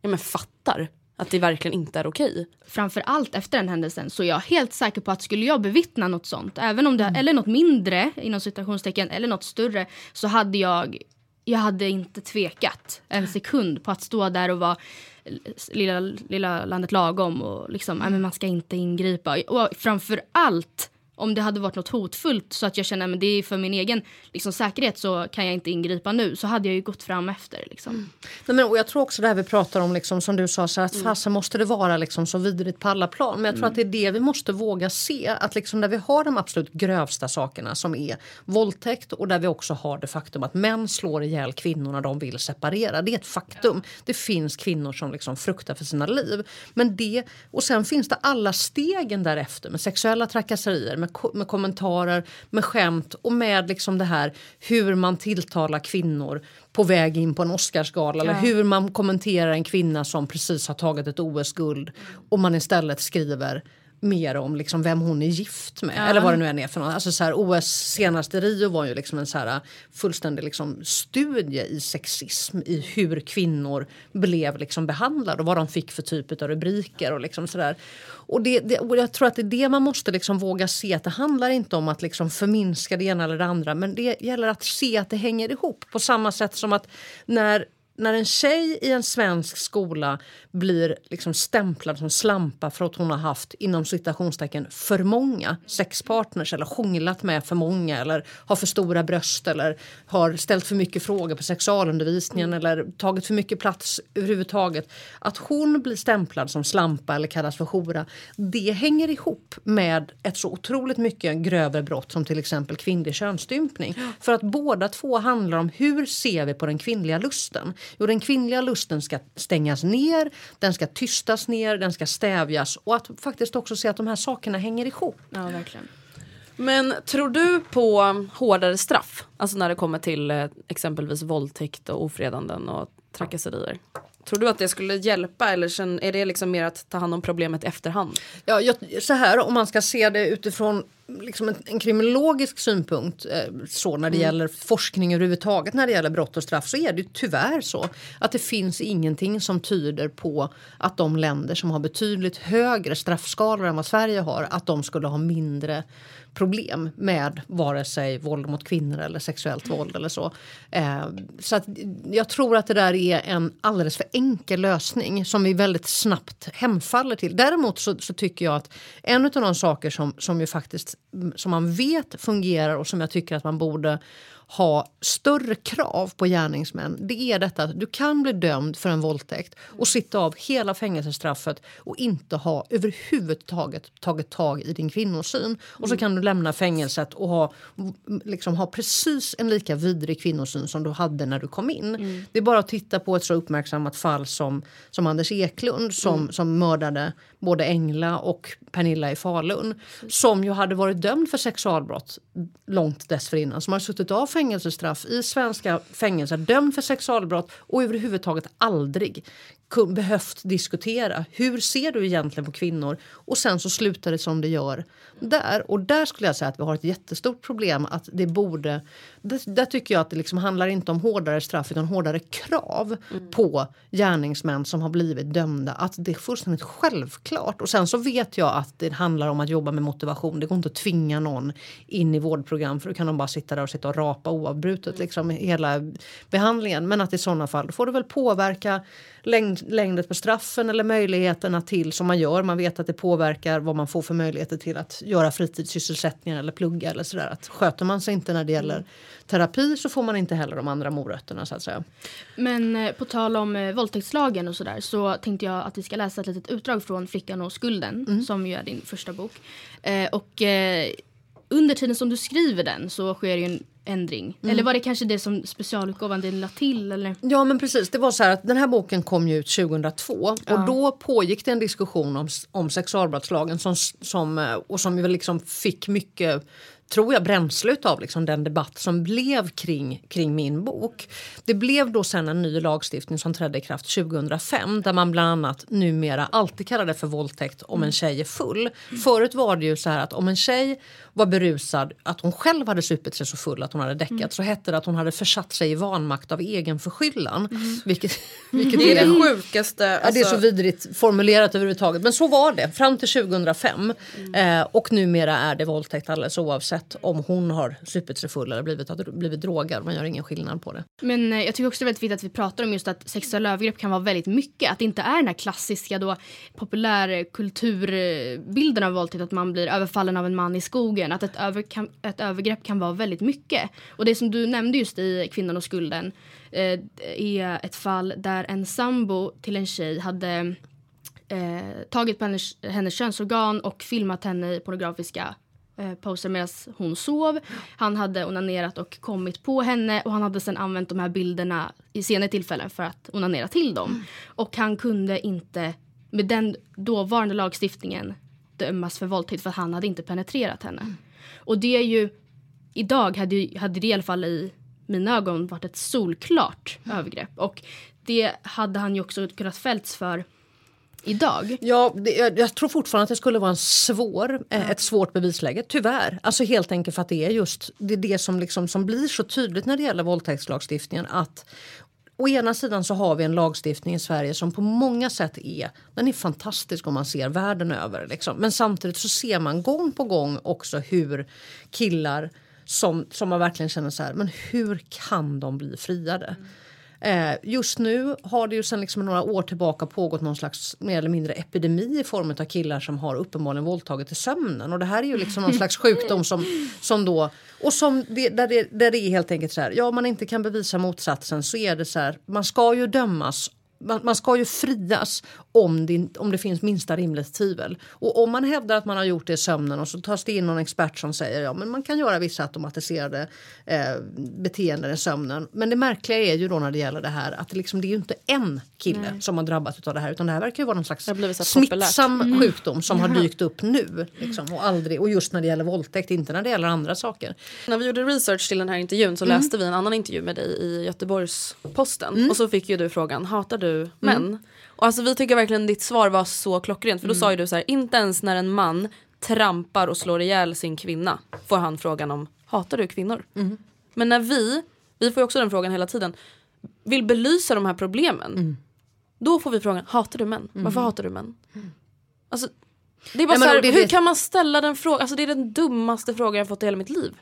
ja, men fattar att det verkligen inte är okej. framför allt efter den händelsen så är jag helt säker på att skulle jag bevittna något sånt, även om det, eller något mindre inom citationstecken eller något större så hade jag, jag hade inte tvekat en sekund på att stå där och vara lilla, lilla landet lagom och liksom, nej, men man ska inte ingripa. Och framför allt om det hade varit något hotfullt så att jag känner att det är för min egen liksom, säkerhet så kan jag inte ingripa nu så hade jag ju gått fram efter. Liksom. Mm. Nej, men, och jag tror också det här vi pratar om liksom, som du sa så att mm. fasen måste det vara liksom, så vidrigt på alla plan. Men jag tror mm. att det är det vi måste våga se att liksom, där vi har de absolut grövsta sakerna som är våldtäkt och där vi också har det faktum att män slår ihjäl kvinnor när de vill separera. Det är ett faktum. Det finns kvinnor som liksom fruktar för sina liv. Men det, och sen finns det alla stegen därefter med sexuella trakasserier, med, med kommentarer, med skämt och med liksom det här hur man tilltalar kvinnor på väg in på en Oscarsgala ja. eller hur man kommenterar en kvinna som precis har tagit ett OS-guld och man istället skriver mer om liksom vem hon är gift med. Ja. Eller vad det nu än är för något. Alltså så här, OS senaste Rio var ju liksom en så här fullständig liksom studie i sexism. I hur kvinnor blev liksom behandlade och vad de fick för typ av rubriker. Och liksom så där. Och, det, det, och jag tror att det är det man måste liksom våga se. Att det handlar inte om att liksom förminska det ena eller det andra. Men det gäller att se att det hänger ihop. På samma sätt som att när när en tjej i en svensk skola blir liksom stämplad som slampa för att hon har haft inom citationstecken för många sexpartners eller hånglat med för många eller har för stora bröst eller har ställt för mycket frågor på sexualundervisningen eller tagit för mycket plats överhuvudtaget. Att hon blir stämplad som slampa eller kallas för hora det hänger ihop med ett så otroligt mycket grövre brott som till exempel kvinnlig könsstympning. För att båda två handlar om hur ser vi på den kvinnliga lusten. Jo, den kvinnliga lusten ska stängas ner, den ska tystas ner, den ska stävjas och att faktiskt också se att de här sakerna hänger ihop. Ja, verkligen. Men tror du på hårdare straff? Alltså när det kommer till eh, exempelvis våldtäkt och ofredanden och trakasserier? Tror du att det skulle hjälpa eller är det liksom mer att ta hand om problemet efterhand? Ja, jag, så här om man ska se det utifrån liksom en, en kriminologisk synpunkt eh, så när det mm. gäller forskning överhuvudtaget när det gäller brott och straff så är det tyvärr så att det finns ingenting som tyder på att de länder som har betydligt högre straffskalor än vad Sverige har att de skulle ha mindre problem med vare sig våld mot kvinnor eller sexuellt våld eller så. Eh, så att jag tror att det där är en alldeles för enkel lösning som vi väldigt snabbt hemfaller till. Däremot så, så tycker jag att en av de saker som, som ju faktiskt som man vet fungerar och som jag tycker att man borde ha större krav på gärningsmän det är detta att du kan bli dömd för en våldtäkt och sitta av hela fängelsestraffet och inte ha överhuvudtaget tagit tag i din kvinnosyn. Och så kan du lämna fängelset och ha, liksom, ha precis en lika vidrig kvinnosyn som du hade när du kom in. Mm. Det är bara att titta på ett så uppmärksammat fall som, som Anders Eklund som, mm. som mördade både Engla och Pernilla i Falun som ju hade varit dömd för sexualbrott långt dessförinnan. Som har suttit av fängelsestraff i svenska fängelser, dömd för sexualbrott och överhuvudtaget aldrig behövt diskutera. Hur ser du egentligen på kvinnor? Och sen så slutar det som det gör där. Och där skulle jag säga att vi har ett jättestort problem. att det borde... Där, tycker jag att det liksom handlar inte om hårdare straff utan hårdare krav mm. på gärningsmän som har blivit dömda. Att det är fullständigt självklart. Och sen så vet jag att det handlar om att jobba med motivation. Det går inte att tvinga någon in i vårdprogram för då kan de bara sitta där och sitta och rapa oavbrutet mm. liksom hela behandlingen. Men att i sådana fall får det väl påverka längd, längden på straffen eller möjligheterna till som man gör. Man vet att det påverkar vad man får för möjligheter till att göra fritidssysselsättningar eller plugga eller sådär. Att sköter man sig inte när det gäller terapi så får man inte heller de andra morötterna så att säga. Men eh, på tal om eh, våldtäktslagen och sådär så tänkte jag att vi ska läsa ett litet utdrag från Flickan och skulden mm. som ju är din första bok. Eh, och eh, under tiden som du skriver den så sker ju en ändring. Mm. Eller var det kanske det som specialutgåvan la till? Eller? Ja men precis, det var så här att den här boken kom ju ut 2002 ja. och då pågick det en diskussion om, om sexualbrottslagen som, som, eh, och som liksom fick mycket tror jag, bränsle av liksom den debatt som blev kring, kring min bok. Det blev då sen en ny lagstiftning som trädde i kraft 2005 där man bland annat numera alltid kallar det för våldtäkt om en tjej är full. Förut var det ju så här att om en tjej var berusad, att hon själv hade supit sig så full att hon hade däckat mm. så hette det att hon hade försatt sig i vanmakt av egen förskyllan. Mm. Vilket, vilket det är det sjukaste. Alltså... Ja, det är så alltså- vidrigt formulerat överhuvudtaget. Men så var det fram till 2005. Mm. Eh, och numera är det våldtäkt alldeles oavsett oavsett om hon har supit sig full eller blivit, blivit drogad. Man gör ingen skillnad på det. Men eh, jag tycker också det är väldigt viktigt att vi pratar om just att sexuella övergrepp kan vara väldigt mycket. Att det inte är den här klassiska då populärkulturbilden av våldtäkt att man blir överfallen av en man i skogen. Att ett, över, kan, ett övergrepp kan vara väldigt mycket. Och det som du nämnde just i Kvinnan och skulden eh, är ett fall där en sambo till en tjej hade eh, tagit på hennes, hennes könsorgan och filmat henne i pornografiska eh, poser medan hon sov. Han hade onanerat och kommit på henne och han hade sen använt de här bilderna i senare tillfällen för att onanera till dem. Mm. Och han kunde inte med den dåvarande lagstiftningen dömas för våldtäkt för att han hade inte penetrerat henne. Mm. Och det är ju idag hade, hade det i alla fall i mina ögon varit ett solklart mm. övergrepp. Och det hade han ju också kunnat fällts för idag. Ja, det, jag, jag, tror fortfarande att det skulle vara en svår, eh, ett svårt bevisläge, tyvärr. Alltså helt enkelt för att det är just det, är det som, liksom, som blir så tydligt när det gäller våldtäktslagstiftningen. Att Å ena sidan så har vi en lagstiftning i Sverige som på många sätt är, den är fantastisk om man ser världen över. Liksom. Men samtidigt så ser man gång på gång också hur killar som, som man verkligen känner så här, men hur kan de bli friade? Mm. Eh, just nu har det ju sedan liksom några år tillbaka pågått någon slags mer eller mindre epidemi i form av killar som har uppenbarligen våldtagit i sömnen. Och det här är ju liksom någon slags sjukdom som, som då... Och som det, där, det, där det är helt enkelt så här, ja om man inte kan bevisa motsatsen så är det så här, man ska ju dömas man, man, ska ju frias om det, om det finns minsta rimligt tvivel. Och om man hävdar att man har gjort det i sömnen och så tas det in någon expert som säger ja men man kan göra vissa automatiserade eh, beteenden i sömnen. Men det märkliga är ju då när det gäller det här att det, liksom, det är ju inte en kille Nej. som har drabbats av det här utan det här verkar ju vara någon slags smittsam mm. sjukdom som mm. har dykt upp nu. Liksom, och, aldrig, och just när det gäller våldtäkt, inte när det gäller andra saker. När vi gjorde research till den här intervjun så mm. läste vi en annan intervju med dig i Göteborgs-Posten mm. och så fick ju du frågan, hatar du mm. män? Och alltså vi tycker verkligen ditt svar var så klockrent för då mm. sa ju du så här, inte ens när en man trampar och slår ihjäl sin kvinna får han frågan om hatar du kvinnor? Mm. Men när vi, vi får ju också den frågan hela tiden, vill belysa de här problemen mm. då får vi frågan hatar du män? Varför mm. hatar du män? Mm. Alltså, det är bara Nej, så här, hur kan man ställa den frågan? Alltså, det är den dummaste frågan jag fått i hela mitt liv.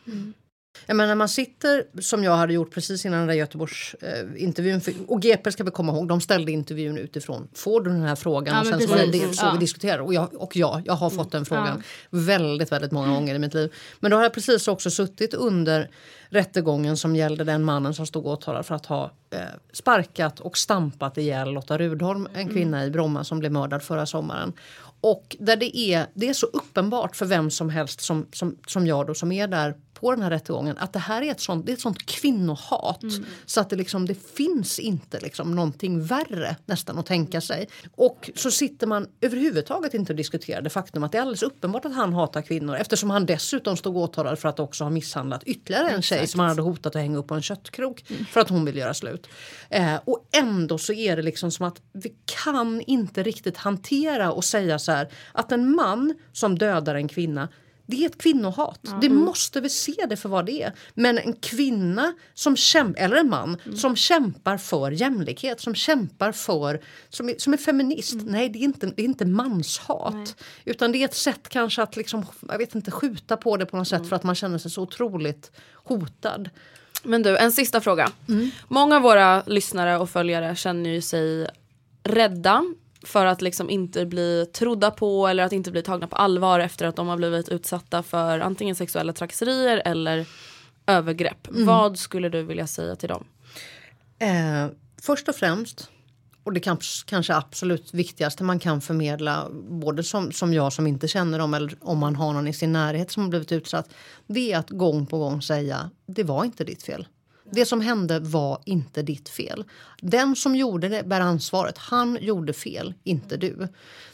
Mm. Jag menar, när man sitter, som jag hade gjort precis innan den där Göteborgsintervjun, eh, och GP ska vi komma ihåg, de ställde intervjun utifrån, får du den här frågan? Ja, och sen så var det så ja. vi diskuterade. Och, jag, och ja, jag har fått den frågan ja. väldigt, väldigt många gånger i mitt liv. Men då har jag precis också suttit under rättegången som gällde den mannen som stod åtalad för att ha eh, sparkat och stampat ihjäl Lotta Rudholm, en mm. kvinna i Bromma som blev mördad förra sommaren. Och där det är, det är så uppenbart för vem som helst som, som, som jag då, som är där på den här rättegången att det här är ett sånt, det är ett sånt kvinnohat mm. så att det, liksom, det finns inte liksom någonting värre nästan att tänka sig. Och så sitter man överhuvudtaget inte och diskuterar det faktum att det är alldeles uppenbart att han hatar kvinnor eftersom han dessutom stod åtalad för att också ha misshandlat ytterligare en tjej som han hade hotat att hänga upp på en köttkrok mm. för att hon vill göra slut. Eh, och ändå så är det liksom som att vi kan inte riktigt hantera och säga så här att en man som dödar en kvinna det är ett kvinnohat. Mm. Det måste vi se det för vad det är. Men en kvinna, som kämp eller en man, mm. som kämpar för jämlikhet, som kämpar för, som är, som är feminist. Mm. Nej, det är inte, det är inte manshat. Nej. Utan det är ett sätt kanske att liksom, jag vet inte, skjuta på det på något sätt mm. för att man känner sig så otroligt hotad. Men du, en sista fråga. Mm. Många av våra lyssnare och följare känner ju sig rädda för att liksom inte bli trodda på eller att inte bli tagna på allvar efter att de har blivit utsatta för antingen sexuella trakasserier eller övergrepp. Mm. Vad skulle du vilja säga till dem? Eh, först och främst, och det kanske, kanske absolut viktigaste man kan förmedla både som, som jag som inte känner dem eller om man har någon i sin närhet som har blivit utsatt. Det är att gång på gång säga det var inte ditt fel. Det som hände var inte ditt fel. Den som gjorde det bär ansvaret. Han gjorde fel, inte du.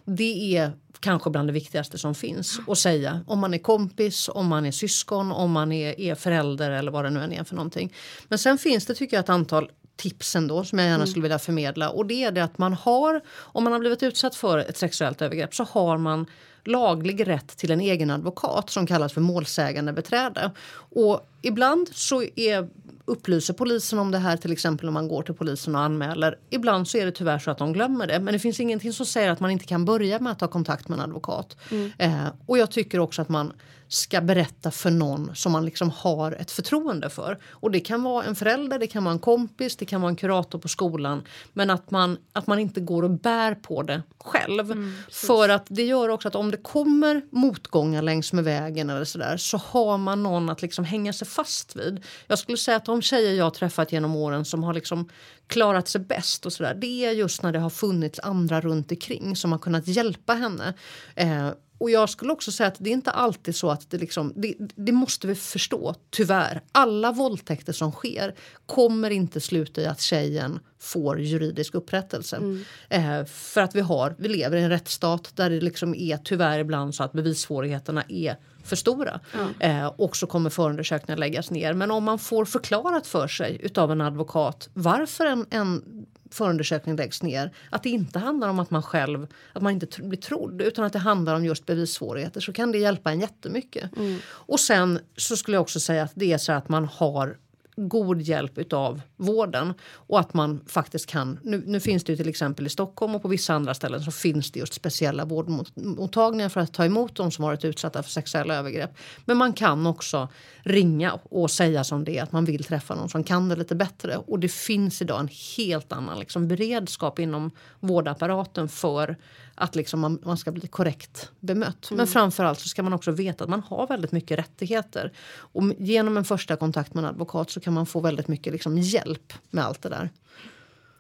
Det är kanske bland det viktigaste som finns att säga. Om man är kompis, om man är syskon, om man är, är förälder eller vad det nu än är för någonting. Men sen finns det tycker jag ett antal tips ändå som jag gärna mm. skulle vilja förmedla. Och det är det att man har, om man har blivit utsatt för ett sexuellt övergrepp så har man laglig rätt till en egen advokat som kallas för målsägande beträde. Och ibland så är upplyser polisen om det här till exempel om man går till polisen och anmäler. Ibland så är det tyvärr så att de glömmer det men det finns ingenting som säger att man inte kan börja med att ta kontakt med en advokat. Mm. Eh, och jag tycker också att man ska berätta för någon som man liksom har ett förtroende för. Och det kan vara en förälder, det kan vara en kompis, det kan vara en kurator på skolan. Men att man, att man inte går och bär på det själv. Mm, för att det gör också att om det kommer motgångar längs med vägen eller sådär så har man någon att liksom hänga sig fast vid. Jag skulle säga att de tjejer jag träffat genom åren som har liksom klarat sig bäst och sådär det är just när det har funnits andra runt omkring som har kunnat hjälpa henne. Eh, och jag skulle också säga att det är inte alltid så att det liksom, det, det, måste vi förstå, tyvärr. Alla våldtäkter som sker kommer inte sluta i att tjejen får juridisk upprättelse. Mm. Eh, för att vi har, vi lever i en rättsstat där det liksom är tyvärr ibland så att bevissvårigheterna är för stora. Mm. Eh, och så kommer förundersökningar läggas ner. Men om man får förklarat för sig utav en advokat varför en, en förundersökning läggs ner. Att det inte handlar om att man själv att man inte blir trodd utan att det handlar om just bevissvårigheter så kan det hjälpa en jättemycket. Mm. Och sen så skulle jag också säga att det är så att man har god hjälp utav vården och att man faktiskt kan... Nu, nu, finns det ju till exempel i Stockholm och på vissa andra ställen så finns det just speciella vårdmottagningar för att ta emot de som varit utsatta för sexuella övergrepp. Men man kan också ringa och säga som det är att man vill träffa någon som kan det lite bättre. Och det finns idag en helt annan liksom, beredskap inom vårdapparaten för att liksom man, man ska bli korrekt bemött. Mm. Men framförallt så ska man också veta att man har väldigt mycket rättigheter. Och genom en första kontakt med en advokat så kan man få väldigt mycket liksom hjälp med allt det där.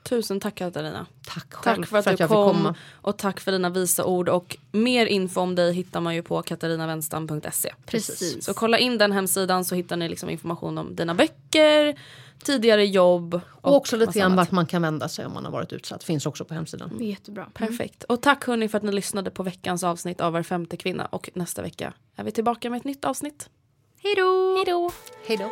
Tusen tack Katarina. Tack själv tack för att, för att du kom och tack för dina visa ord. Och mer info om dig hittar man ju på katarinavenstam.se. Precis. Så kolla in den hemsidan så hittar ni liksom information om dina böcker, tidigare jobb. Och, och också lite grann vart man kan vända sig om man har varit utsatt. Finns också på hemsidan. Mm. Jättebra. Perfekt. Och tack hörni för att ni lyssnade på veckans avsnitt av Var femte kvinna. Och nästa vecka är vi tillbaka med ett nytt avsnitt. Hej då! Hej då!